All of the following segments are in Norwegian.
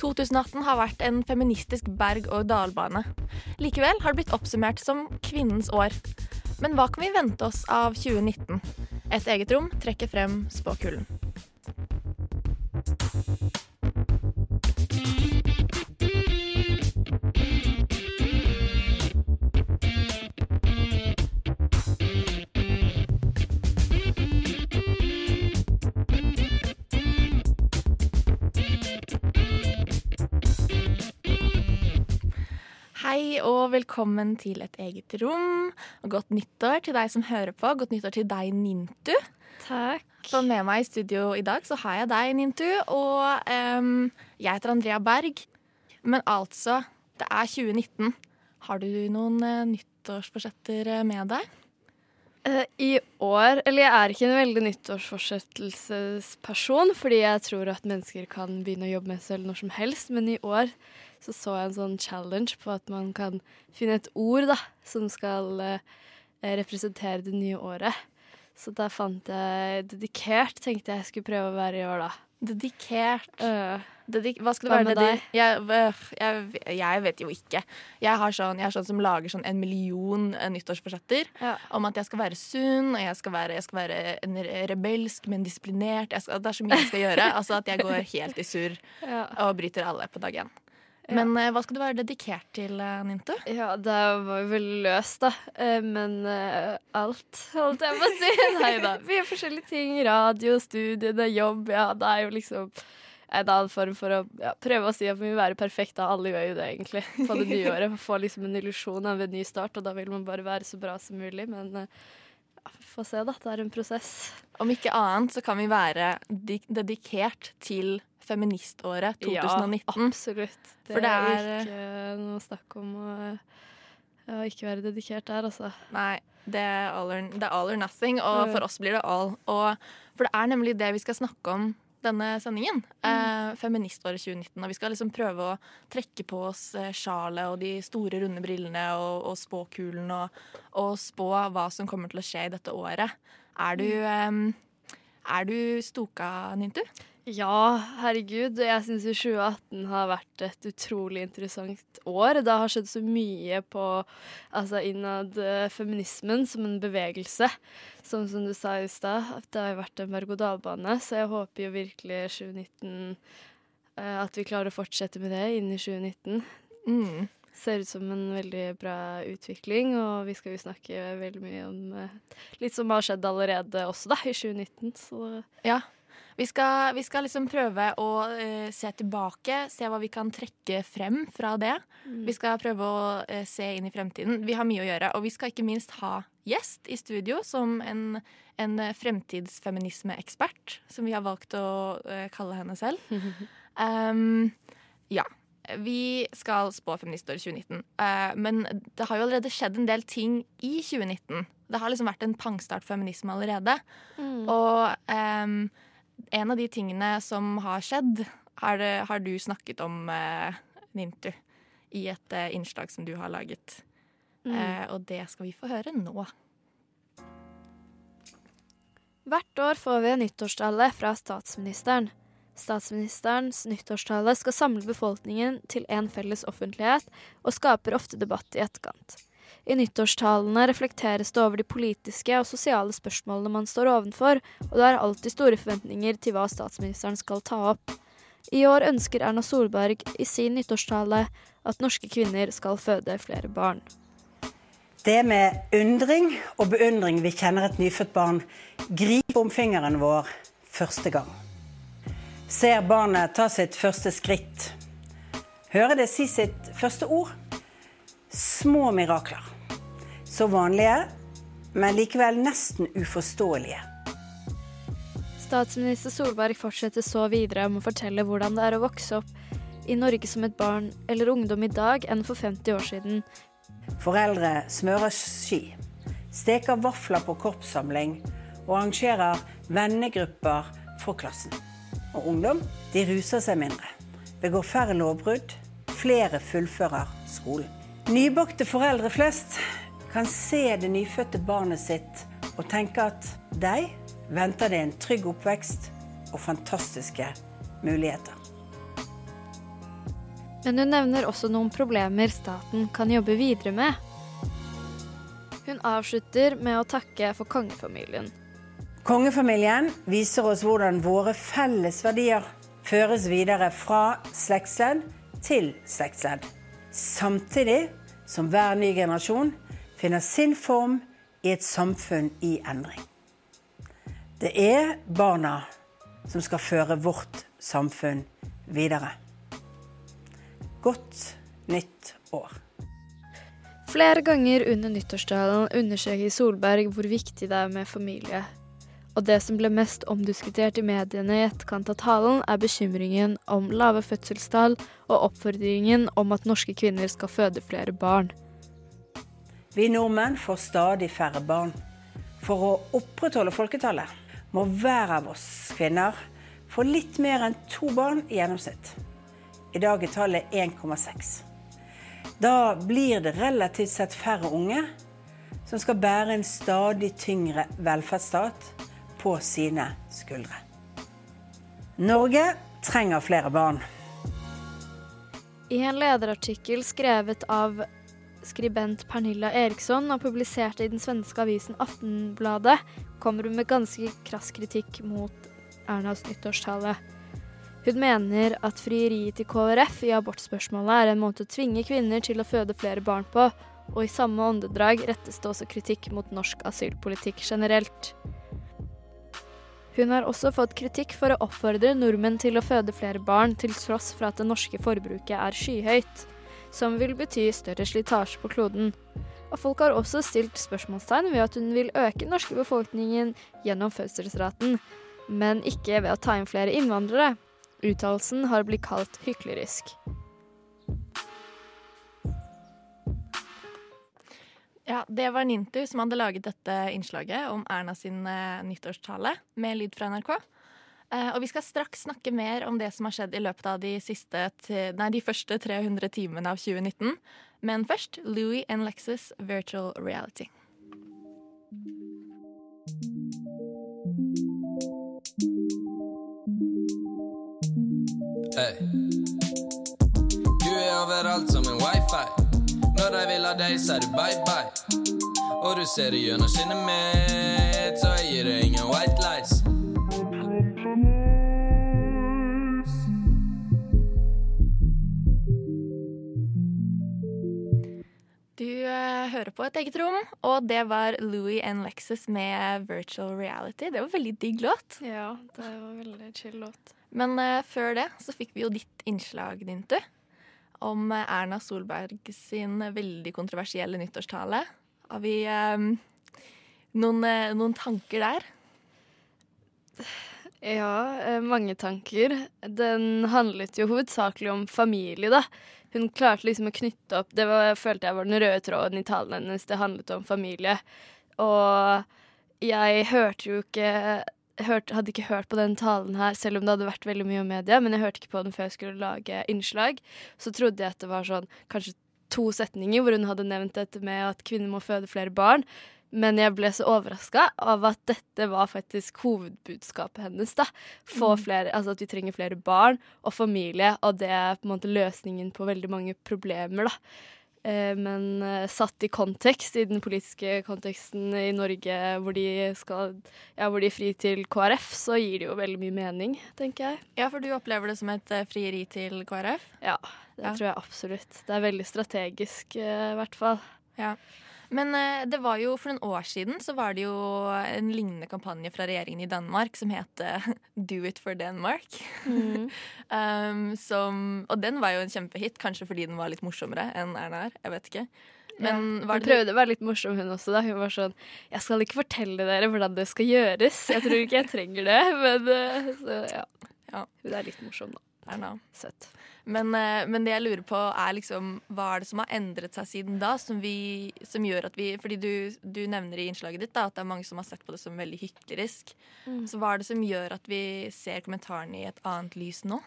2018 har vært en feministisk berg-og-dal-bane. Likevel har det blitt oppsummert som kvinnens år. Men hva kan vi vente oss av 2019? Et eget rom trekker frem spåkulen. Hei og velkommen til Et eget rom. Og godt nyttår til deg som hører på. Godt nyttår til deg, Nintu. Takk. For med meg i studio i dag så har jeg deg, Nintu. Og um, jeg heter Andrea Berg. Men altså, det er 2019. Har du noen uh, nyttårsforsetter eh, med deg? Eh, I år Eller jeg er ikke en veldig nyttårsforsettelsesperson, fordi jeg tror at mennesker kan begynne å jobbe med seg selv når som helst, men i år så så jeg en sånn challenge på at man kan finne et ord da, som skal eh, representere det nye året. Så da fant jeg dedikert, tenkte jeg skulle prøve å være i år, da. Dedikert. Uh, Dedik hva skal det være? med deg? Jeg, øh, jeg, jeg vet jo ikke. Jeg, har sånn, jeg er sånn som lager sånn en million eh, nyttårsforsetter. ja. Om at jeg skal være sunn, og jeg skal være, jeg skal være en rebelsk, men disiplinert. Jeg skal, det er så mye jeg skal gjøre. Altså at jeg går helt i surr Ja. og bryter alle på dag én. Ja. Men eh, hva skal du være dedikert til, eh, Nintu? Ja, det var jo veldig løst, da. Eh, Men uh, alt, holdt jeg på å si. Nei da. Vi gjør forskjellige ting. Radio, studiene, jobb. Ja, det er jo liksom en annen form for å ja, prøve å si at vi vil være perfekte. Alle gjør jo det, egentlig, på det nye året. Få liksom en illusjon av en ny start, og da vil man bare være så bra som mulig. Men ja, får se, da. Det er en prosess. Om ikke annet så kan vi være dedikert til feministåret 2019. Ja, absolutt. Det, For det er ikke noe snakk om å ja, ikke være dedikert der, altså. Nei, det er, all or, det er all or nothing, og Mm. for oss blir det all. Og, for det er nemlig det vi skal snakke om denne sendingen. Eh, feministåret 2019. Og vi skal liksom prøve å trekke på oss eh, sjalet og de store, runde brillene og, og spåkulen og, og spå hva som kommer til å skje i dette året. Er du, eh, er du stoka, Nintu? Ja, herregud. Jeg syns 2018 har vært et utrolig interessant år. Det har skjedd så mye på altså innad eh, feminismen som en bevegelse. Som, som du sa i stad, det har jo vært en berg-og-dal-bane. Så jeg håper jo virkelig 2019 eh, at vi klarer å fortsette med det inn i 2019. Mm. Ser ut som en veldig bra utvikling, og vi skal jo snakke veldig mye om eh, litt som har skjedd allerede også, da, i 2019. Så Ja. Vi skal, vi skal liksom prøve å uh, se tilbake, se hva vi kan trekke frem fra det. Vi skal prøve å uh, se inn i fremtiden. Vi har mye å gjøre. Og vi skal ikke minst ha gjest i studio som en, en eh, fremtidsfeminismeekspert, som vi har valgt å uh, kalle henne selv. Um, ja. Vi skal spå feministår 2019. Eh, men det har jo allerede skjedd en del ting i 2019. Det har liksom vært en pangstart for feminisme allerede. Og em, en av de tingene som har skjedd, har, har du snakket om, eh, Nintu, i et eh, innslag som du har laget. Eh, og det skal vi få høre nå. Hvert år får vi en nyttårstale fra statsministeren. Statsministerens nyttårstale skal samle befolkningen til en felles offentlighet, og skaper ofte debatt i etterkant. I nyttårstalene reflekteres det over de politiske og sosiale spørsmålene man står ovenfor, og det er alltid store forventninger til hva statsministeren skal ta opp. I år ønsker Erna Solberg i sin nyttårstale at norske kvinner skal føde flere barn. Det med undring og beundring vi kjenner et nyfødt barn gripe om fingeren vår første gang. Ser barnet ta sitt første skritt. Hører det si sitt første ord. Små mirakler. Så vanlige, men likevel nesten uforståelige. Statsminister Solberg fortsetter så videre om å fortelle hvordan det er å vokse opp i Norge som et barn eller ungdom i dag enn for 50 år siden. Foreldre smører ski, steker vafler på korpssamling og arrangerer vennegrupper for klassen. Og ungdom de ruser seg mindre, begår færre lovbrudd, flere fullfører skolen. Nybakte foreldre flest kan se det nyfødte barnet sitt og tenke at deg venter det en trygg oppvekst og fantastiske muligheter. Men hun nevner også noen problemer staten kan jobbe videre med. Hun avslutter med å takke for kongefamilien. Kongefamilien viser oss hvordan våre felles verdier føres videre fra slektsledd til slektsledd. Samtidig som hver ny generasjon finner sin form i et samfunn i endring. Det er barna som skal føre vårt samfunn videre. Godt nytt år. Flere ganger under nyttårstalen understreker Solberg hvor viktig det er med familie. Og det som ble mest omdiskutert i mediene i etterkant av talen, er bekymringen om lave fødselstall og oppfordringen om at norske kvinner skal føde flere barn. Vi nordmenn får stadig færre barn. For å opprettholde folketallet må hver av oss kvinner få litt mer enn to barn i gjennomsnitt. I dag er tallet 1,6. Da blir det relativt sett færre unge som skal bære en stadig tyngre velferdsstat på sine skuldre. Norge trenger flere barn. I en lederartikkel skrevet av skribent Pernilla Eriksson og publisert i den svenske avisen Aftenbladet, kommer hun med ganske krass kritikk mot Ernas nyttårstale. Hun mener at frieriet til KrF i abortspørsmålet er en måte å tvinge kvinner til å føde flere barn på, og i samme åndedrag rettes det også kritikk mot norsk asylpolitikk generelt. Hun har også fått kritikk for å oppfordre nordmenn til å føde flere barn, til tross for at det norske forbruket er skyhøyt, som vil bety større slitasje på kloden. Og folk har også stilt spørsmålstegn ved at hun vil øke den norske befolkningen gjennom fødselsraten, men ikke ved å ta inn flere innvandrere. Uttalelsen har blitt kalt hyklerisk. Ja, Det var Nintu som hadde laget dette innslaget om Erna sin eh, nyttårstale med lyd fra NRK. Eh, og vi skal straks snakke mer om det som har skjedd i løpet av de, siste, nei, de første 300 timene av 2019. Men først Louis and Lexus Virtual Reality. Hey. Du er overalt som en wifi. Når de vil ha deg, sier du bye bye. Og du ser det gjennom skinnet mitt, så jeg gir deg ingen white lights. Hører på et eget rom, og det var Louis and Lexus med Virtual Reality. Det var veldig digg låt. Ja, det var veldig chill låt. Men uh, før det så fikk vi jo ditt innslag, Dintu, om eh, Erna Solberg sin veldig kontroversielle nyttårstale. Har vi um, noen, uh, noen tanker der? Ja, mange tanker. Den handlet jo hovedsakelig om familie, da. Hun klarte liksom å knytte opp Det var, følte jeg var den røde tråden i talen hennes. Det handlet om familie. Og jeg hørte jo ikke hørte, Hadde ikke hørt på den talen her, selv om det hadde vært veldig mye om media, men jeg hørte ikke på den før jeg skulle lage innslag. Så trodde jeg at det var sånn kanskje to setninger hvor hun hadde nevnt dette med at kvinner må føde flere barn. Men jeg ble så overraska av at dette var faktisk hovedbudskapet hennes. da. Få flere, altså At vi trenger flere barn og familie, og det er på en måte løsningen på veldig mange problemer. da. Eh, Men eh, satt i kontekst, i den politiske konteksten i Norge hvor de skal, ja, hvor de er fri til KrF, så gir det jo veldig mye mening, tenker jeg. Ja, for du opplever det som et eh, frieri til KrF? Ja, det Ja. tror jeg absolutt. Det er veldig strategisk, i hvert fall. Ja. Men eh, det var jo for noen år siden så var det jo en lignende kampanje fra regjeringen i Danmark som het eh, Do it for Denmark. um, som, og den var jo en kjempehit, kanskje fordi den var litt morsommere enn Erna er. Jeg vet ikke. Men ja. Hun prøvde å være litt morsom, hun også. da Hun var sånn 'Jeg skal ikke fortelle dere hvordan det skal gjøres. Jeg tror ikke jeg trenger det.' Men eh, så, ja. Ja. Hun er litt morsom, da. Søtt. Men, eh, men det jeg lurer på, er liksom hva er det som har endret seg siden da? Som, vi, som gjør at vi Fordi du, du nevner i innslaget ditt da, at det er mange som har sett på det som veldig hyklerisk. Så hva er det som gjør at vi ser kommentarene i et annet lys nå?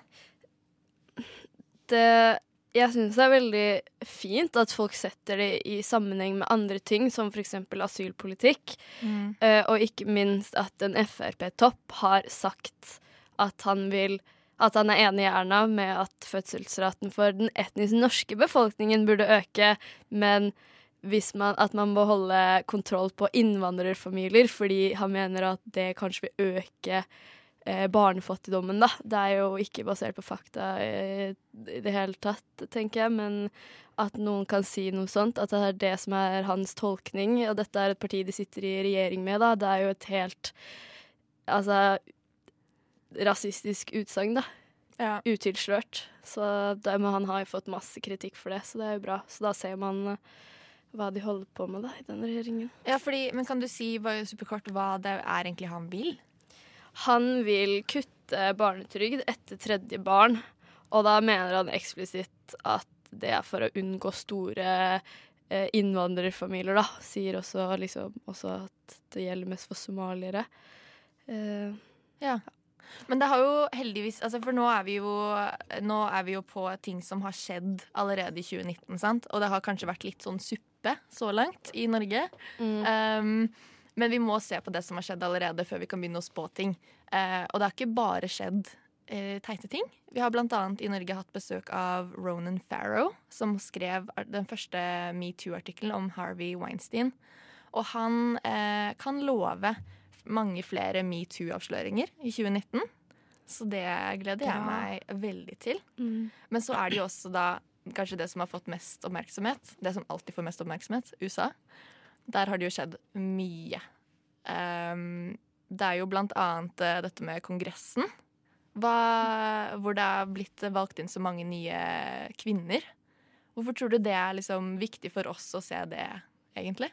det jeg syns det er veldig fint at folk setter det i sammenheng med andre ting, som f.eks. asylpolitikk. Mm. og ikke minst at en Frp-topp har sagt at han vil at han er enig i Erna med at fødselsraten for den etnisk norske befolkningen burde øke, men man, at man må holde kontroll på innvandrerfamilier, fordi han mener at det kanskje vil øke eh, barnefattigdommen, da. Det er jo ikke basert på fakta eh, i det hele tatt, tenker jeg, men at noen kan si noe sånt, at det er det som er hans tolkning, og dette er et parti de sitter i regjering med, da, det er jo et helt Altså rasistisk utsagn, da. Ja. Utilslørt. Så det, han har jo fått masse kritikk for det, så det er jo bra. Så da ser man eh, hva de holder på med da, i den regjeringen. Ja, fordi, men kan du si bare superkort hva det er egentlig han vil? Han vil kutte barnetrygd etter tredje barn, og da mener han eksplisitt at det er for å unngå store eh, innvandrerfamilier, da. Sier også, liksom, også at det gjelder mest for somaliere. Eh, Ja. Men det har jo heldigvis altså For nå er, vi jo, nå er vi jo på ting som har skjedd allerede i 2019, sant? Og det har kanskje vært litt sånn suppe så langt i Norge. Um, men vi må se på det som har skjedd allerede, før vi kan begynne å spå ting. Uh, og det har ikke bare skjedd uh, teite ting. Vi har annet i Norge hatt besøk av Ronan Farrow, som skrev den første metoo-artikkelen om Harvey Weinstein. Og han uh, kan love mange flere metoo-avsløringer i 2019. Så det gleder jeg meg veldig til. Men så er det jo også da kanskje det som har fått mest oppmerksomhet. Det som alltid får mest oppmerksomhet. USA. Der har det jo skjedd mye. Um, det er jo blant annet eh, dette med Kongressen. Hva, hvor det er blitt valgt inn så mange nye kvinner. Hvorfor tror du det er liksom viktig for oss å se det, egentlig?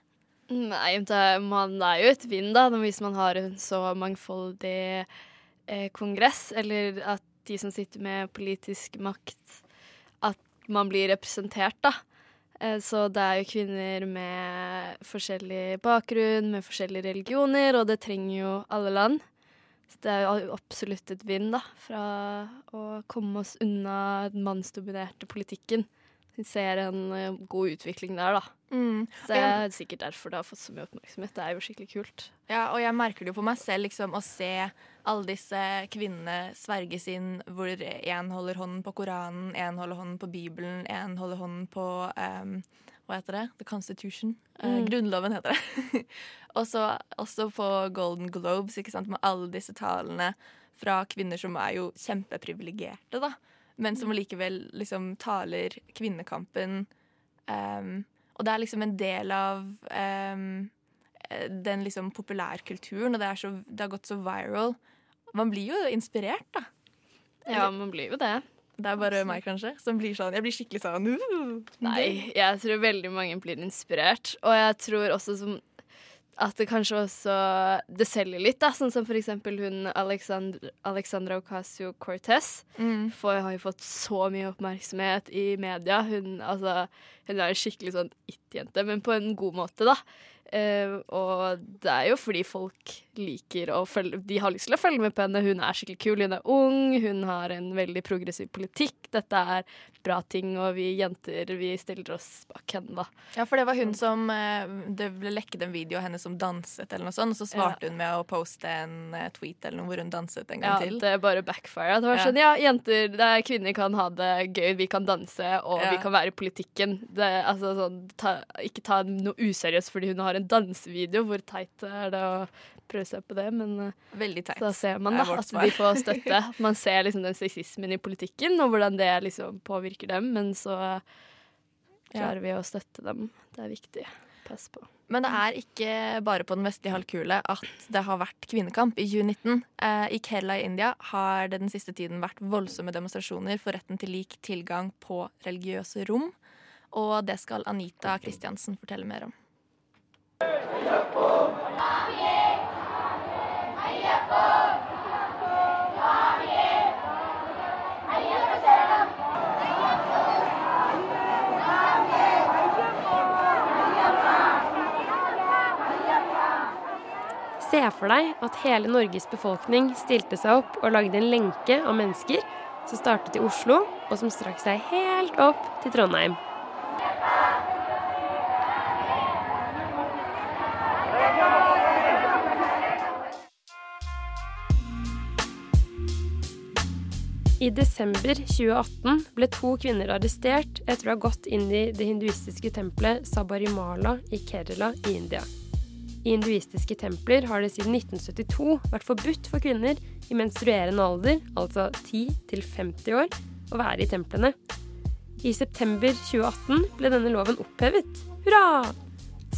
Nei, man er jo et vind da, hvis man har en så mangfoldig eh, kongress, eller at de som sitter med politisk makt, at man blir representert, da. Eh, så det er jo kvinner med forskjellig bakgrunn, med forskjellige religioner, og det trenger jo alle land. Så det er jo absolutt et vind, da, fra å komme oss unna den mannsdominerte politikken. Ser en eh, god utvikling der, da. Så det er sikkert derfor det har fått så mye oppmerksomhet. Det er jo skikkelig kult. Ja, og jeg merker det jo på meg selv, liksom, å se alle disse kvinnene sverges inn, hvor én holder hånden på Koranen, én holder hånden på Bibelen, én holder hånden på um, Hva heter det? The Constitution. Eh, Grunnloven heter det. og så også på Golden Globes, ikke sant, med alle disse talene fra kvinner som er jo kjempeprivilegerte, da. Men som likevel liksom taler kvinnekampen. Um, og det er liksom en del av eh, den liksom populærkulturen, og det, så, det har gått så viral. Man blir jo inspirert, da. Ja, man blir jo det. Det er bare meg, kanskje, som blir sånn Jeg blir skikkelig sånn uh, Nei, jeg tror veldig mange blir inspirert. Og jeg tror også som at det kanskje også Det selger litt, da. Sånn som for eksempel hun Alexandra, Alexandra Ocasio-Cortez. Mm. For har jo fått så mye oppmerksomhet i media. Hun, altså, hun er en skikkelig sånn it-jente, men på en god måte, da. Eh, og det er jo fordi folk liker å følge De har lyst til å følge med på henne. Hun er skikkelig kul, hun er ung, hun har en veldig progressiv politikk. Dette er bra ting, og vi jenter vi stiller oss bak henne, da. Ja, for det var hun som eh, Det ble lekket en video av henne som danset, eller noe sånt, og så svarte hun med å poste en eh, tweet eller noe hvor hun danset en gang Ja, til. det bare backfire. Det var Ja. sånn, ja, jenter, det er, kvinner kan ha det gøy, vi kan danse, og Ja. vi kan være i politikken. Det, altså, sånn, ta, ikke ta noe useriøst fordi hun har en dansevideo. Hvor teit er det å prøve seg på det? Men eh, Veldig teit. da ser man da, at de får støtte. Man ser liksom den sexismen i politikken, og hvordan det liksom påvirker dem. Men så klarer vi å støtte dem. Det er viktig. Pass på. Men det er ikke bare på den vestlige halvkule at det har vært kvinnekamp i 2019. Eh, I Kerala i India har det den siste tiden vært voldsomme demonstrasjoner for retten til lik tilgang på religiøse rom. Og det skal Anita Kristiansen fortelle mer om. Se for deg at hele Norges befolkning stilte seg opp og lagde en lenke av mennesker som startet i Oslo, og som strakk seg helt opp til Trondheim. I desember 2018 ble to kvinner arrestert etter å ha gått inn i det hinduistiske tempelet Sabarimala i Kerala i India. I hinduistiske templer har det siden 1972 vært forbudt for kvinner i menstruerende alder, altså 10 til 50 år, å være i templene. I september 2018 ble denne loven opphevet. Hurra!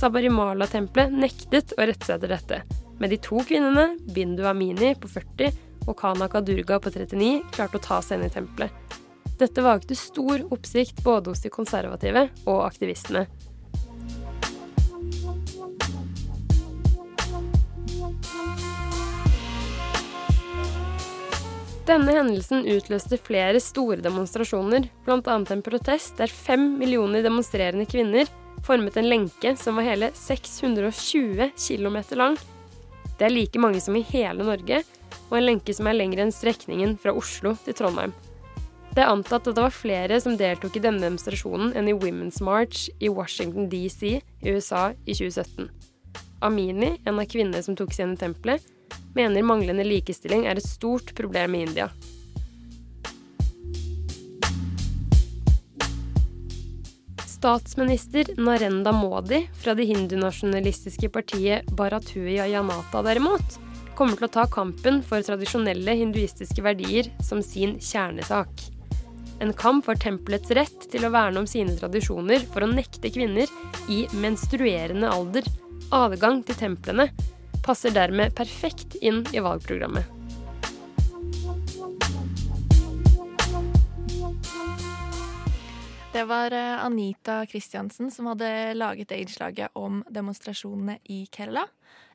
Sabarimala-tempelet nektet å rette seg etter dette. Men de to kvinnene, Bindu Amini på 40 og Kanaka Durga på 39 klarte å ta seg inn i tempelet. Dette vakte stor oppsikt både hos de konservative og aktivistene. Denne hendelsen utløste flere store demonstrasjoner, bl.a. en protest der fem millioner demonstrerende kvinner formet en lenke som var hele 620 km lang. Det er like mange som i hele Norge, og en lenke som er lengre enn strekningen fra Oslo til Trondheim. Det er antatt at det var flere som deltok i denne demonstrasjonen enn i Women's March i Washington DC i USA i 2017. Amini, en av kvinnene som tok seg inn i tempelet, mener manglende likestilling er et stort problem i India. Statsminister Narenda Modi fra det hindunasjonalistiske partiet Bharatuya Janata derimot kommer til å ta kampen for tradisjonelle hinduistiske verdier som sin kjernesak. En kamp for tempelets rett til å verne om sine tradisjoner for å nekte kvinner i menstruerende alder adgang til templene, passer dermed perfekt inn i valgprogrammet. Det var eh, Anita Kristiansen som hadde laget det innslaget om demonstrasjonene i Kerala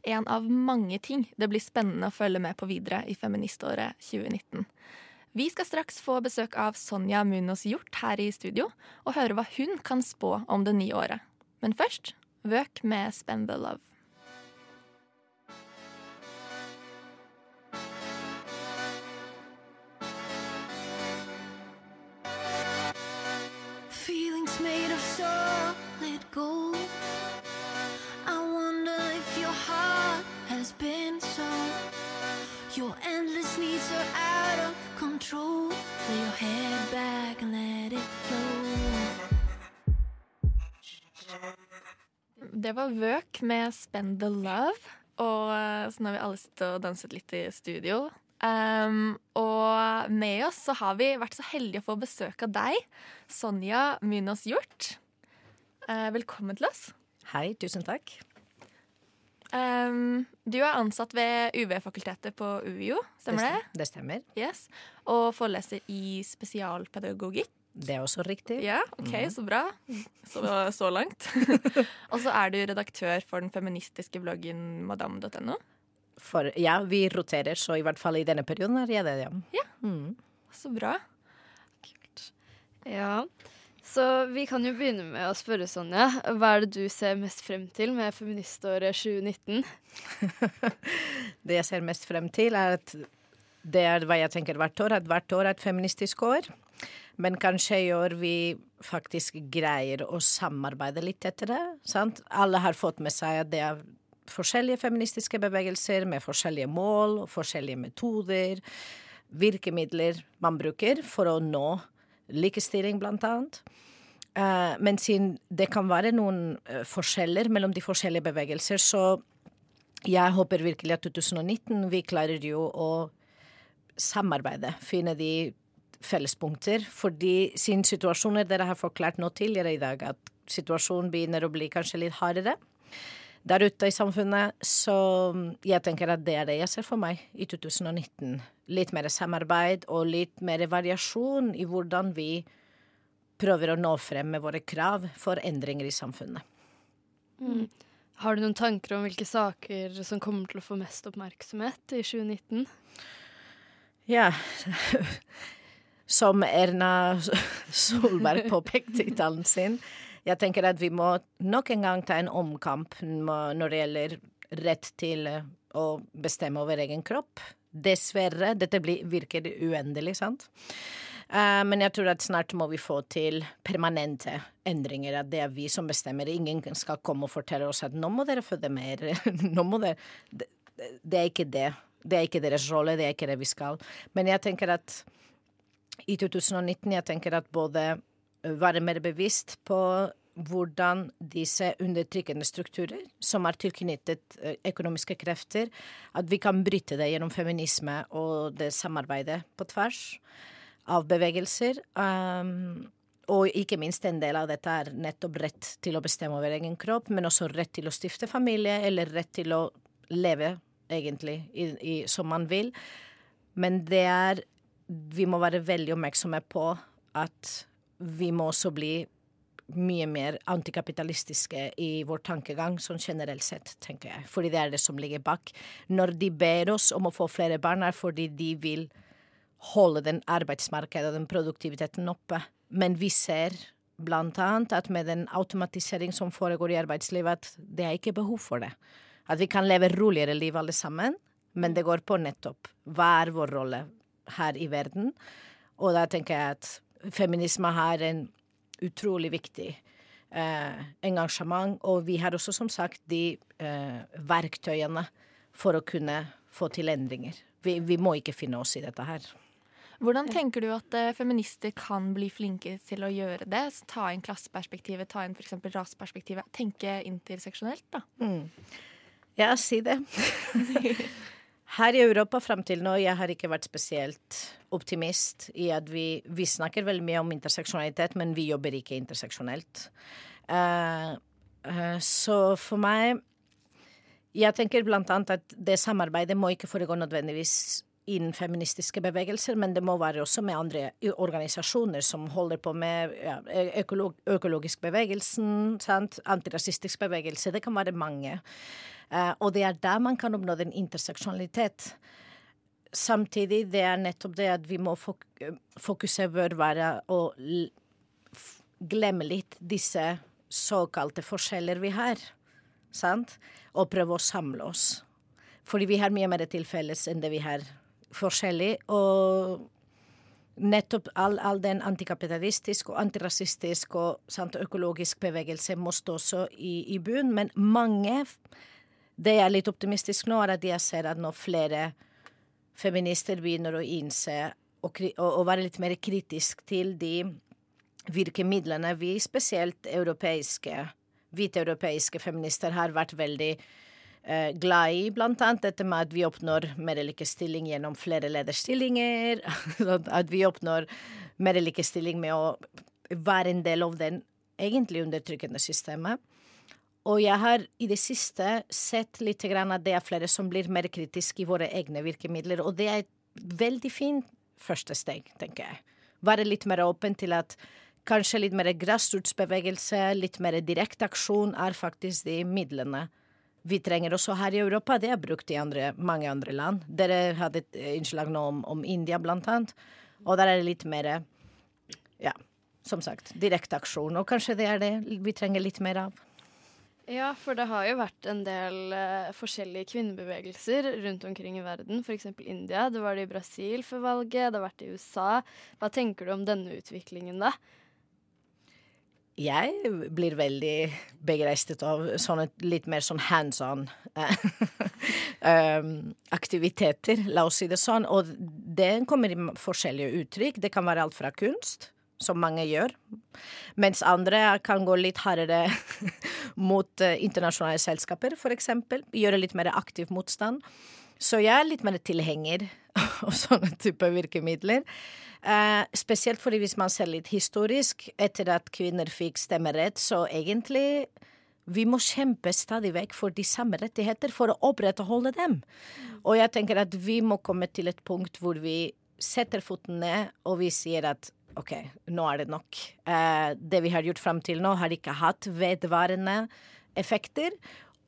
en av mange ting det blir spennende å følge med på videre i feministåret 2019. Vi skal straks få besøk av Sonja Munos Hjort her i studio, og høre hva hun kan spå om det nye året. Men først Vøk med Spend the Love. Feelings made of solid gold. Det var Vøk med Spend the Love. Og eh, så nå har vi alle sittet og danset litt i studio. Um, og med oss så har vi vært så heldige å få besøk av deg, Sonja Munos Hjort. Uh, velkommen til oss. Hei, tusen takk. Um, du er ansatt ved UV-fakultetet på UiO, stemmer det? Det stemmer. Yes. Og foreleser i spesialpedagogikk. Det er også riktig. Ja, ok, Mhm. så bra. Så, så langt. og så er du redaktør for den feministiske bloggen madam.no. For ja, vi roterer, så i hvert fall i denne perioden er jeg det, ja. Ja. Mm. Så bra. Ja, så vi kan jo begynne med å spørre Sonja. Hva er det du ser mest frem til med feministåret 2019? Det jeg ser mest frem til, er at det er hva jeg tenker hvert år, at hvert år er et feministisk år. Men kanskje i år vi faktisk greier å samarbeide litt etter det. Sant? Alle har fått med seg at det er forskjellige feministiske bevegelser med forskjellige mål og forskjellige metoder, virkemidler man bruker for å nå likestilling, blant annet. Eh, men siden det kan være noen eh, forskjeller mellom de forskjellige bevegelser, så jeg håper virkelig at 2019 vi klarer jo å samarbeide, finne de fellespunkter. Fordi siden situasjoner dere har forklart nå tidligere i dag, at situasjonen begynner å bli kanskje litt hardere der ute i samfunnet, så jeg tenker at det er det jeg ser for meg i 2019. Litt mer samarbeid og litt mer variasjon i hvordan vi prøver å nå frem med våre krav for endringer i samfunnet. Mm. Har du noen tanker om hvilke saker som kommer til å få mest oppmerksomhet i 2019? Ja. Som Erna Solberg påpekte i talen sin. Jeg tenker at vi må nok en gang ta en omkamp når det gjelder rett til å bestemme over egen kropp. Dessverre. Dette blir, virker uendelig, sant? Uh, men jeg tror at snart må vi få til permanente endringer. At det er vi som bestemmer. Ingen skal komme og fortelle oss at nå må dere føde mer. nå må dere det, det er ikke det. Det er ikke deres rolle, det er ikke det vi skal. Men jeg tenker at i 2019 jeg tenker at både være mer bevisst på hvordan disse undertrykkende strukturer, som er tilknyttet økonomiske krefter, at vi kan bryte det gjennom feminisme og det samarbeidet på tvers av bevegelser. Um, og ikke minst en del av dette er nettopp rett til å bestemme over egen kropp, men også rett til å stifte familie, eller rett til å leve, egentlig, i, i, som man vil. Men det er Vi må være veldig oppmerksomme på at vi må også bli mye mer antikapitalistiske i vår tankegang, sånn generelt sett, tenker jeg. Fordi det er det som ligger bak. Når de ber oss om å få flere barn, er fordi de vil holde den arbeidsmarkedet og den produktiviteten oppe. Men vi ser blant annet at med den automatisering som foregår i arbeidslivet, at det er ikke behov for det. At vi kan leve roligere liv alle sammen, men det går på nettopp hva er vår rolle her i verden. Og da tenker jeg at feminisme har en utrolig viktig eh, engasjement, og vi har også som sagt de eh, verktøyene for å kunne få til endringer. Vi, vi må ikke finne oss i dette her. Hvordan tenker du at eh, feminister kan bli flinke til å gjøre det? Ta inn klasseperspektivet, ta inn f.eks. raseperspektivet. Tenke interseksjonelt, da. Mm. Ja, si det. Her i Europa fram til nå, jeg har ikke vært spesielt optimist i at vi, vi snakker veldig mye om interseksjonalitet, men vi jobber ikke interseksjonelt. Uh, uh, så for meg Jeg tenker blant annet at det samarbeidet må ikke foregå nødvendigvis innen feministiske bevegelser, men det må være også med andre organisasjoner som holder på med ja, økolog, økologisk bevegelsen, sant? antirasistisk bevegelse. Det kan være mange. Uh, og det er der man kan oppnå den interseksjonalitet. Samtidig det er nettopp det at vi må fok fokuset bør være å glemme litt disse såkalte forskjeller vi har, sant? Og prøve å samle oss. Fordi vi har mye mer til felles enn det vi har forskjellig. Og nettopp all, all den antikapitalistiske og antirasistiske og sant, økologisk bevegelse må stå også i, i bunn. Men mange Det jeg er litt optimistisk nå, er at jeg ser at nå flere feminister begynner å innse og, være litt mer kritisk til de virkemidlene vi, spesielt europeiske, hvite europeiske feminister, har vært veldig eh, glad i, blant annet dette med at vi oppnår mer likestilling gjennom flere lederstillinger, at vi oppnår mer likestilling med å være en del av den egentlig undertrykkende systemet. Og jeg har i det siste sett litt grann at det er flere som blir mer kritiske i våre egne virkemidler, og det er et veldig fint første steg, tenker jeg. Være litt mer åpen til at kanskje litt mer grasrotsbevegelse, litt mer direkte aksjon er faktisk de midlene vi trenger også her i Europa. Det er brukt i andre, mange andre land. Dere hadde et innslag nå om, om India, blant annet. Og der er det litt mer ja, som sagt, direkte aksjon. Og kanskje det er det vi trenger litt mer av. Ja, for det har jo vært en del uh, forskjellige kvinnebevegelser rundt omkring i verden. F.eks. India. Det var det i Brasil før valget, det har vært i USA. Hva tenker du om denne utviklingen, da? Jeg blir veldig begeistret av sånne litt mer sånn hands on um, aktiviteter, la oss si det sånn. Og det kommer i forskjellige uttrykk. Det kan være alt fra kunst, som mange gjør, mens andre kan gå litt hardere mot uh, internasjonale selskaper, eksempel. Gjøre litt mer aktiv motstand. Så jeg er litt mer tilhenger av sånne typer virkemidler. Uh, spesielt fordi hvis man ser litt historisk, etter at kvinner fikk stemmerett, så egentlig vi må kjempe stadig vekk for de samme rettigheter for å opprettholde dem. Og jeg tenker at vi må komme til et punkt hvor vi setter foten ned, og vi sier at OK, nå er det nok. Eh, det vi har gjort fram til nå, har ikke hatt vedvarende effekter,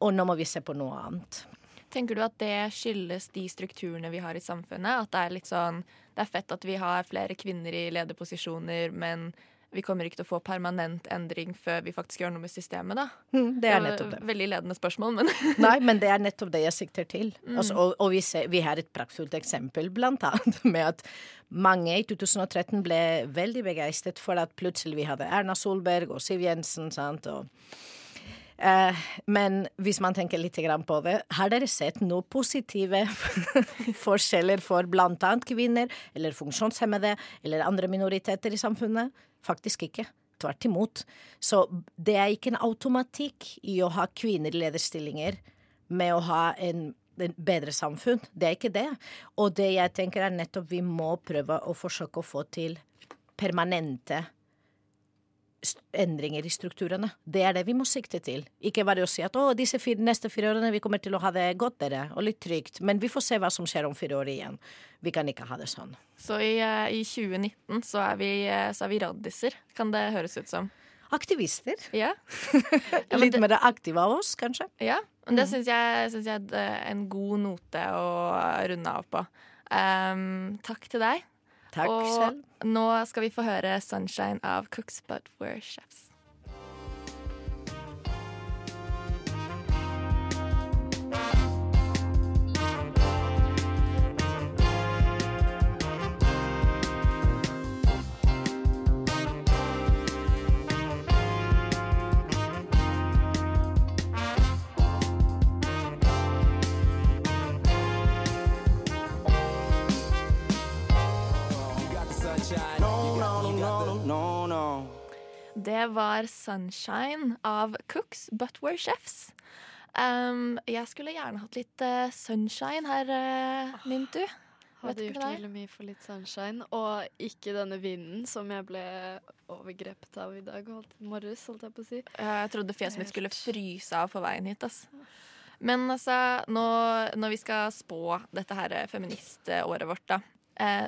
og nå må vi se på noe annet. Tenker du at det skyldes de strukturene vi har i samfunnet? At det er litt sånn Det er fett at vi har flere kvinner i lederposisjoner, men vi kommer ikke til å få permanent endring før vi faktisk gjør noe med systemet, da. Mm, det er nettopp det. Veldig ledende spørsmål, men Nei, men det er nettopp det jeg sikter til. Mm. Altså, og og vi, ser, vi har et praktfullt eksempel, blant annet med at mange i 2013 ble veldig begeistret for at plutselig vi hadde Erna Solberg og Siv Jensen. sant, og Eh, men hvis man tenker litt på det, har dere sett noen positive forskjeller for annet kvinner eller funksjonshemmede eller andre minoriteter i samfunnet? Faktisk ikke. Tvert imot. Så det er ikke en automatikk i å ha kvinner i lederstillinger med å ha en bedre samfunn. Det er ikke det. Og det jeg tenker er nettopp vi må prøve å forsøke å få til permanente endringer i strukturene. Det er det vi må sikte til. Ikke bare å si at å, disse fire, neste fire årene vi kommer til å ha det godt dere, og litt trygt. Men vi får se hva som skjer om fire år igjen. Vi kan ikke ha det sånn. Så i, eh, i 2019 så er vi, eh, så er vi raddiser, kan det høres ut som. Aktivister. Ja. Litt mer aktive av oss, kanskje. Ja, men det syns jeg, synes jeg er en god note å runde av på. Um, takk til deg. Takk og selv. nå skal vi få høre 'Sunshine' av Cooks But We're Chefs. Det var 'Sunshine' av Cooks But We're Chefs. Um, jeg skulle gjerne hatt litt uh, sunshine her, uh, Nintu. Vet Hadde gjort veldig mye for litt sunshine, og ikke denne vinden som jeg ble overgrepet av i dag, holdt, morges, holdt jeg på å si. Jeg trodde fjeset mitt skulle fryse av på veien hit. ass. Men altså, nå, når vi skal spå dette her feministåret vårt, da, eh,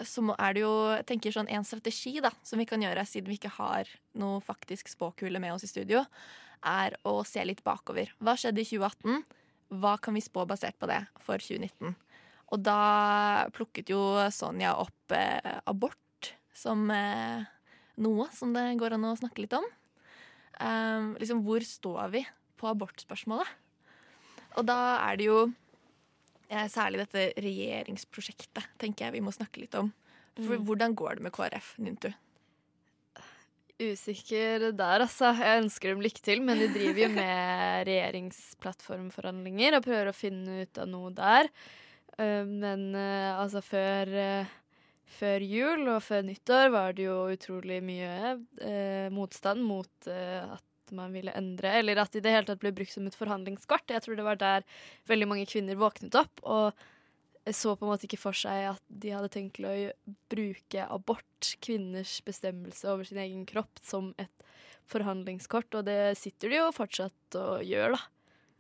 så må, er det jo jeg tenker sånn en strategi da, som vi kan gjøre, siden vi ikke har noe faktisk spåkule med oss i studio, er å se litt bakover. Hva skjedde i 2018? Hva kan vi spå basert på det for 2019? Og da plukket jo Sonja opp eh, abort som eh, noe som det går an å snakke litt om. Um, liksom, hvor står vi på abortspørsmålet? Og da er det jo eh, særlig dette regjeringsprosjektet tenker jeg vi må snakke litt om. For Mm. Hvordan går det med KrF, Nintu? Usikker der, altså. Jeg ønsker dem lykke til, men de driver jo med regjeringsplattformforhandlinger og prøver å finne ut av noe der. Eh, Men eh, altså før, eh, før jul og før nyttår var det jo utrolig mye eh, motstand mot eh, at man ville endre, eller at det i det hele tatt ble brukt som et forhandlingskort. Jeg tror det var der veldig mange kvinner våknet opp og så på en måte ikke for seg at de hadde tenkt å bruke abort, kvinners bestemmelse over sin egen kropp, som et forhandlingskort, og det sitter de jo fortsatt og gjør, da.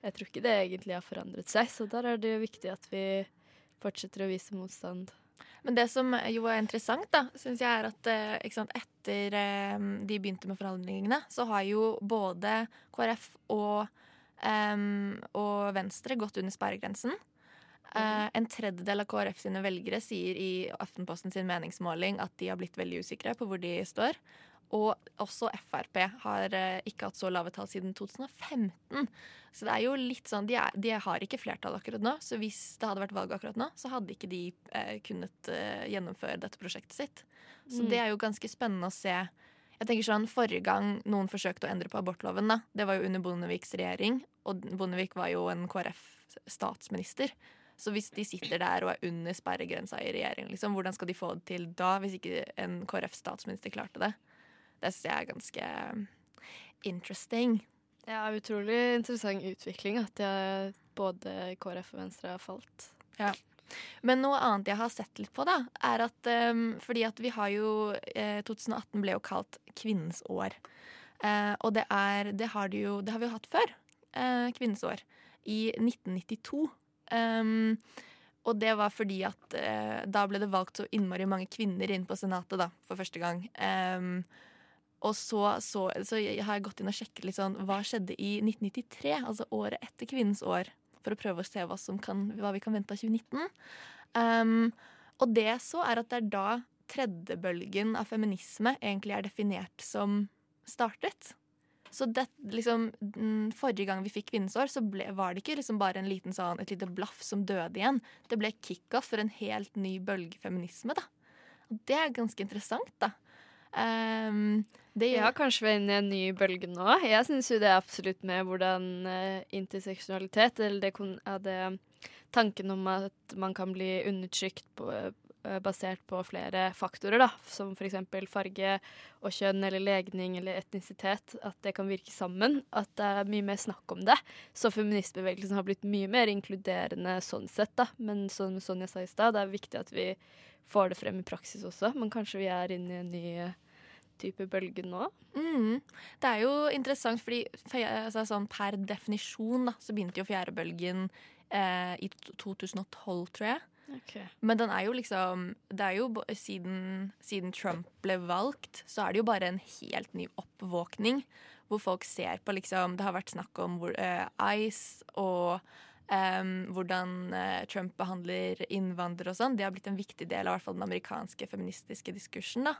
Jeg tror ikke det egentlig har forandret seg, så der er det jo viktig at vi fortsetter å vise motstand. Men det som jo er interessant, da, syns jeg er at eh, sant, etter eh, de begynte med forhandlingene, så har jo både KrF og, um, og Venstre gått under sperregrensen. Uh, en tredjedel av KrF sine velgere sier i Aftenposten sin meningsmåling at de har blitt veldig usikre på hvor de står. Og også Frp har eh, ikke hatt så lave tall siden 2015. Så det er jo litt sånn, de, er, de har ikke flertall akkurat nå, så hvis det hadde vært valg akkurat nå, så hadde ikke de eh, kunnet eh, gjennomføre dette prosjektet sitt. Så Mm. det er jo ganske spennende å se. Jeg tenker sånn, Forrige gang noen forsøkte å endre på abortloven, da, det var jo under Bondeviks regjering. Og Bondevik var jo en KrF-statsminister. Så hvis de sitter der og er under sperregrensa i regjering, liksom, hvordan skal de få det til da, hvis ikke en KrF-statsminister klarte det? Det syns jeg er ganske interesting. Ja, utrolig interessant utvikling at jeg, både KrF og Venstre har falt. Ja. Men noe annet jeg har sett litt på, da, er at um, fordi at vi har jo eh, 2018 ble jo kalt kvinnens år. Eh, og det er Det har, det jo, det har vi jo hatt før. Eh, kvinnens år. I 1992. Um, og det var fordi at eh, da ble det valgt så innmari mange kvinner inn på Senatet da, for første gang. Um, og så, så, så har jeg gått inn og sjekket litt sånn, hva skjedde i 1993, altså året etter kvinnens år, for å prøve å se hva, kan, hva vi kan vente av 2019. Um, og det så er at det er da tredje bølgen av feminisme egentlig er definert som startet. Så det, liksom, Forrige gang vi fikk kvinnens år, så ble, var det ikke liksom bare en liten sånn, et lite blaff som døde igjen. Det ble kickoff for en helt ny bølge feminisme. da. Og det er ganske interessant, da. Ehm, det Ja, kanskje vi er inne i en ny bølge nå. Jeg syns jo det er absolutt med hvordan uh, interseksjonalitet, eller det, ja, det tanken om at man kan bli undertrykt på, uh, basert på flere faktorer, da, som f.eks. farge og kjønn eller legning eller etnisitet, at det kan virke sammen. At det er mye mer snakk om det. Så feministbevegelsen har blitt mye mer inkluderende sånn sett, da. Men som Sonja sa i stad, det er viktig at vi får det frem i praksis også. Men kanskje vi er inne i en ny eh, type bølge nå? Mm. Det er jo interessant, fordi altså, sånn, per definisjon da, så begynte jo fjerdebølgen eh, i 2012, tror jeg. Men den er jo liksom Det er jo siden, siden Trump ble valgt, så er det jo bare en helt ny oppvåkning. Hvor folk ser på liksom Det har vært snakk om hvor, eh, ICE og Um, hvordan uh, Trump behandler innvandrere og sånn. Det har blitt en viktig del av hvert fall den amerikanske feministiske diskursen. da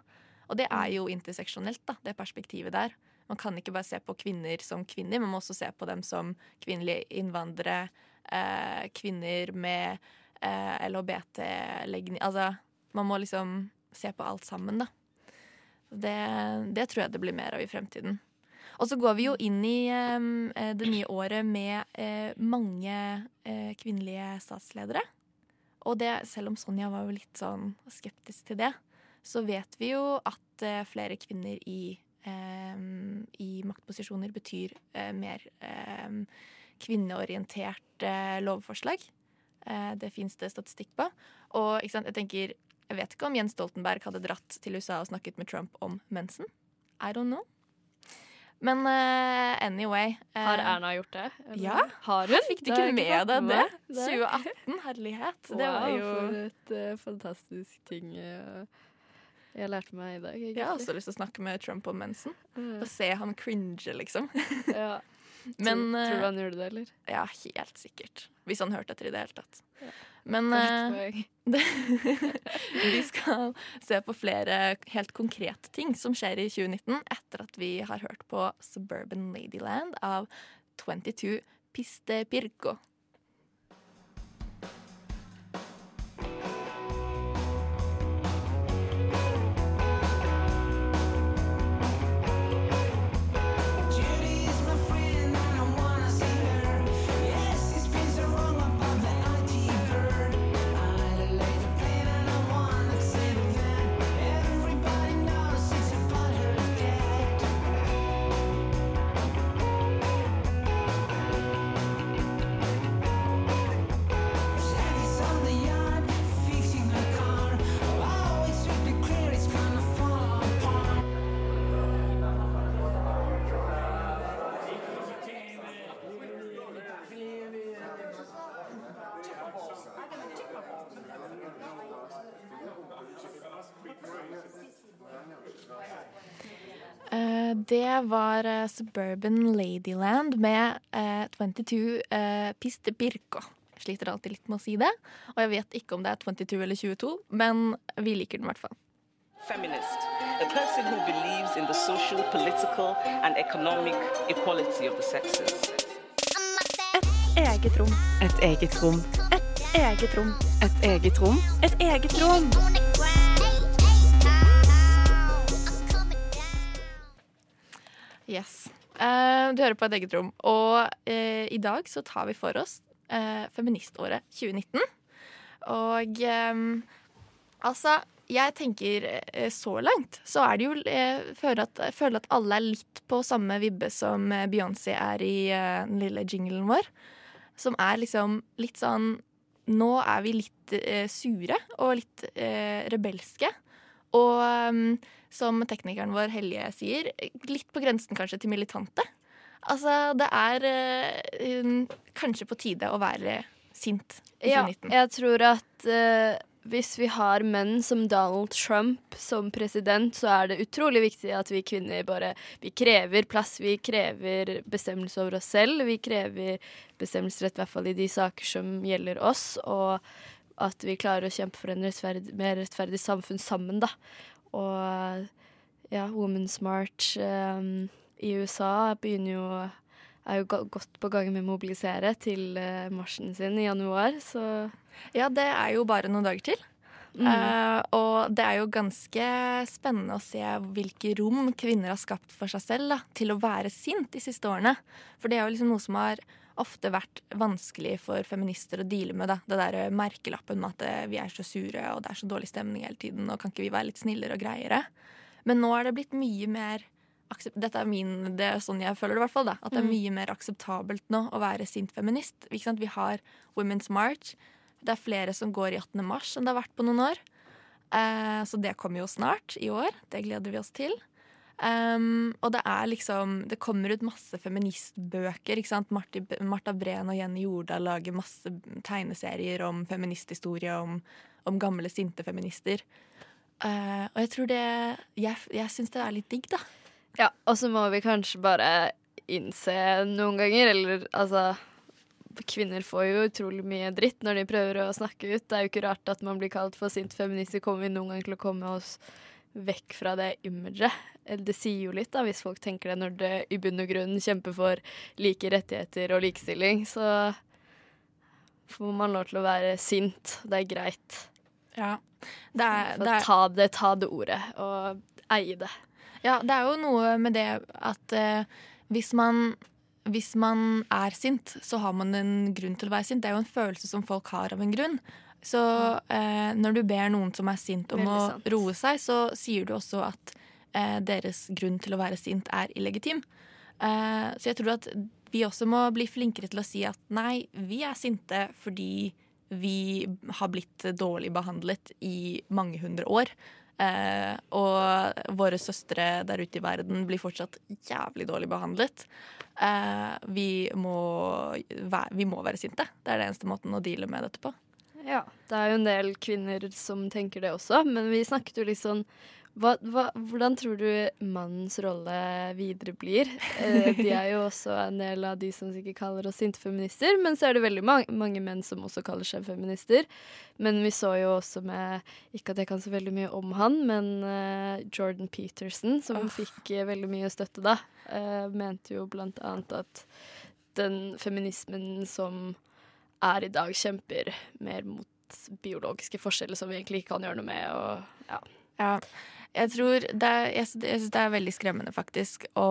Og det er jo interseksjonelt, da, det perspektivet der. Man kan ikke bare se på kvinner som kvinner, man må også se på dem som kvinnelige innvandrere, eh, kvinner med eh, LHBT-legning Altså, man må liksom se på alt sammen, da. Det, det tror jeg det blir mer av i fremtiden. Og så går vi jo inn i eh, det nye året med eh, mange eh, kvinnelige statsledere. Og det, selv om Sonja var jo litt sånn skeptisk til det, så vet vi jo at eh, flere kvinner i, em, i maktposisjoner betyr eh, mer em, kvinneorientert eh, lovforslag. Eh, det fins det statistikk på. Og jeg tenker Jeg vet ikke om Jens Stoltenberg hadde dratt til USA og snakket med Trump om mensen. I don't know. Men uh, anyway uh, Har Erna gjort det? eller? Ja. Har hun? Fikk du ikke med deg det? Det er- 2018, herlighet. Det Wow, var jo For et uh, fantastisk ting eh, jeg lærte meg i dag. egentlig. Jeg har også lyst til å snakke med Trump om mensen. Mm. Og se han cringe, liksom. Ja. Men, tror, tror du eh, han gjorde det, eller? Ja, helt sikkert. Hvis han hørte etter i det hele tatt. Ja. Men det, vi skal se på flere helt konkrete ting som skjer i 2019 etter at vi har hørt på Suburban Ladyland av 22 Piste Pirco. Det var eh, Suburban Ladyland med eh, 22 eh, Piste Birko. Jeg sliter alltid litt med å si det. Og jeg vet ikke om det er 22 eller 22, men vi liker den i hvert fall. Feminist, a person who believes in the social, political, and economic equality of the sexes. Eget rom. Et eget rom. Et eget rom. Et eget rom. Et eget rom. Yes. Uh, du hører på et eget rom. Og uh, i dag så tar vi for oss uh, feministåret 2019. Og um, altså Jeg tenker så langt så er det jo eh, føler, at, jeg føler at alle er litt på samme vibbe som Beyoncé er i den lille jinglen vår. Som er liksom litt sånn Nå er vi litt sure og litt rebelske. Og um, som teknikeren vår Helje sier, litt på grensen kanskje til militante. Altså, det er um, kanskje på tide å være sint i Ja, jeg tror at eh, hvis vi har menn som Donald Trump som president, så er det utrolig viktig at vi kvinner bare Vi krever plass, vi krever bestemmelse over oss selv. Vi krever bestemmelsesrett, i hvert fall i de saker som gjelder oss. Og at vi klarer å kjempe for en rettferd, mer rettferdig samfunn sammen, da. Og ja, Women's March um, i USA begynner jo er jo godt på gang med å mobilisere til uh, marsjen sin i januar, så Ja, det er jo bare noen dager til. Mm. Uh, og det er jo ganske spennende å se hvilke rom kvinner har skapt for seg selv da, til å være sint de siste årene. For det er jo liksom noe som har ofte vært vanskelig for feminister å deale med. Da. Det der merkelappen med at eh, vi er så sure og det er så dårlig stemning hele tiden, og kan ikke vi være litt snillere og greiere? Men nå er det blitt mye mer dette er, min, det er sånn jeg føler det, i hvert fall. da At det er Mm. mye mer akseptabelt nå å være sint feminist. Vi har Women's March. Det er flere som går i 18. mars enn det har vært på noen år. Eh, så det kommer jo snart i år. Det gleder vi oss til. Um, og det er liksom Det kommer ut masse feministbøker. ikke sant? Marti, Marta Breen og Jenny Jordal lager masse tegneserier om feministhistorie, om, om gamle, sinte feminister. Uh, og jeg tror det Jeg, jeg syns det er litt digg, da. Ja, og så må vi kanskje bare innse noen ganger, eller altså Kvinner får jo utrolig mye dritt når de prøver å snakke ut. Det er jo ikke rart at man blir kalt for sint feminist. Kommer vi noen gang til å komme oss vekk fra det imaget. Det sier jo litt, da, hvis folk tenker det når det i bunn og grunn kjemper for like rettigheter og likestilling. Så får man lov til å være sint. Det er greit. Ja. Det er, det er, ta, det, ta det ordet, og eie det. Ja, det er jo noe med det at eh, hvis, man, hvis man er sint, så har man en grunn til å være sint. Det er jo en følelse som folk har av en grunn. Så eh, når du ber noen som er sint om å roe seg, så sier du også at eh, deres grunn til å være sint er illegitim. Eh, så jeg tror at vi også må bli flinkere til å si at nei, vi er sinte fordi vi har blitt dårlig behandlet i mange hundre år. Eh, og våre søstre der ute i verden blir fortsatt jævlig dårlig behandlet. Eh, vi, må vi må være sinte. Det er det eneste måten å deale med dette på. Ja, det er jo en del kvinner som tenker det også, men vi snakket jo litt sånn hva, hva, Hvordan tror du mannens rolle videre blir? Eh, de er jo også en del av de som sikkert kaller oss sinte feminister, men så er det veldig mange, mange menn som også kaller seg feminister. Men vi så jo også med Ikke at jeg kan så veldig mye om han, men eh, Jordan Peterson, som fikk eh, veldig mye støtte da, eh, mente jo blant annet at den feminismen som er i dag, kjemper mer mot biologiske forskjeller som vi egentlig ikke kan gjøre noe med. Og, ja. Ja, jeg tror det er, jeg, synes det er veldig skremmende, faktisk, å,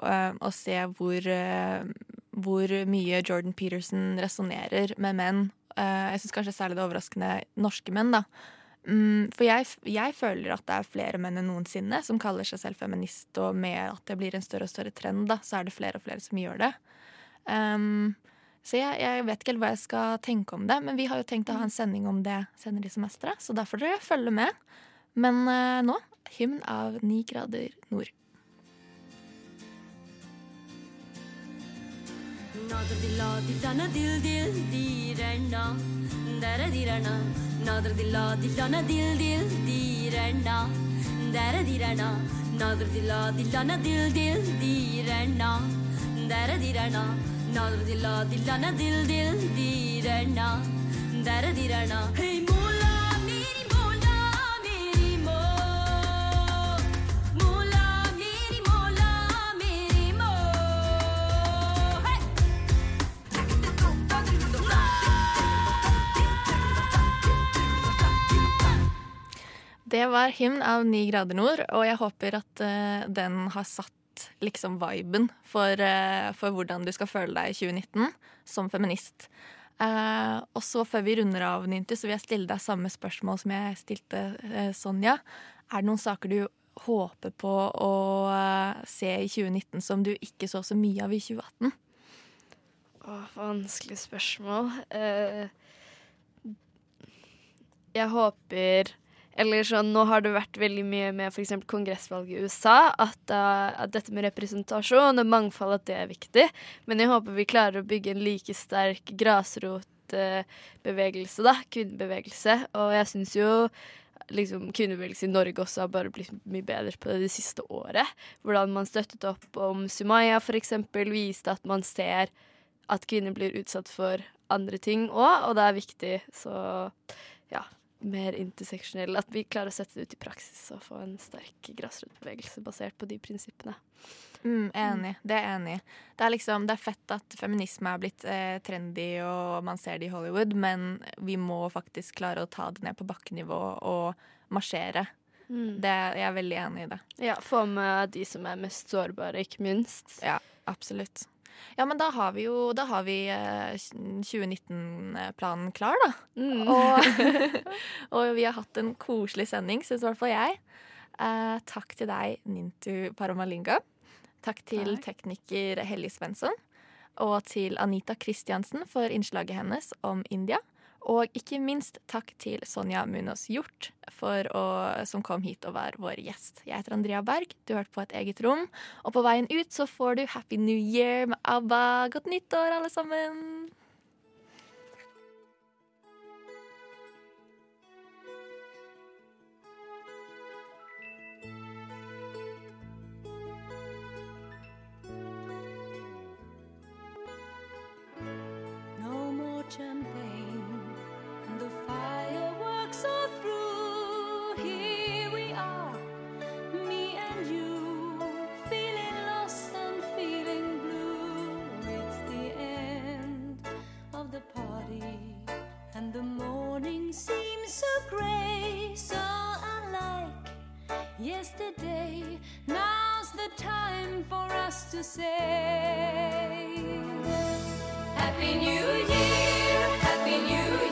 øh, å se hvor, øh, hvor mye Jordan Peterson resonnerer med menn. Uh, jeg syns kanskje særlig det er overraskende norske menn, da. Um, for jeg, jeg føler at det er flere menn enn noensinne som kaller seg selv feminist, og med at det blir en større og større trend, da, så er det flere og flere som gjør det. Um, så jeg, jeg vet ikke helt hva jeg skal tenke om det, men vi har jo tenkt å ha en sending om det senere i semesteret, så da får dere følge med. Men eh, nå hymn av Ni grader nord. Nader dilla dillana dil dil dirana Dara dirana Dil dil dirana Hey mola meri mola meri mo Mola meri mola meri mo Hey! Det var hymn av Ni grader nord, og jeg håper at uh, den har satt liksom viben for, eh, for hvordan du skal føle deg i 2019 som feminist. Eh, og så før vi runder av, Nintu, så vil jeg stille deg samme spørsmål som jeg stilte eh, Sonja. Er det noen saker du håper på å se i 2019 som du ikke så så mye av i 2018? Åh, vanskelig spørsmål. Jeg håper Eller sånn, nå har det vært veldig mye med f.eks. kongressvalget i USA. At, uh, at dette med representasjon og mangfold at det er viktig. Men jeg håper vi klarer å bygge en like sterk grasrotbevegelse, da. Kvinnebevegelse. Og jeg syns jo liksom, kvinnebevegelse i Norge også har bare blitt mye bedre på det det siste året. Hvordan man støttet opp om Sumaya f.eks. viste at man ser at kvinner blir utsatt for andre ting òg, og det er viktig. Så mer interseksjonell. At vi klarer å sette det ut i praksis og få en sterk grasrotbevegelse basert på de prinsippene. Mm, enig. Det er enig. Det er liksom, det er fett at feminisme er blitt eh, trendy og man ser det i Hollywood, men vi må faktisk klare å ta det ned på bakkenivå og marsjere. Mm. Det, jeg er veldig enig i det. Ja, få med de som er mest sårbare, ikke minst. Ja, absolutt. Ja, men da har vi jo da har vi eh, 2019-planen klar, da. Mm. Og, og vi har hatt en koselig sending, syns i hvert fall jeg. Eh, takk til deg, Nintu Paramalinga. Takk til tekniker Helje Svensson. Og til Anita Kristiansen for innslaget hennes om India. Og ikke minst takk til Sonja Munos Hjort å, som kom hit og var vår gjest. Jeg heter Andrea Berg, du hørte på Et eget rom. Og på veien ut så får du Happy New Year med ABBA. Godt nyttår, alle sammen! Yesterday. Now's the time for us to say. Happy New Year, Happy New Year.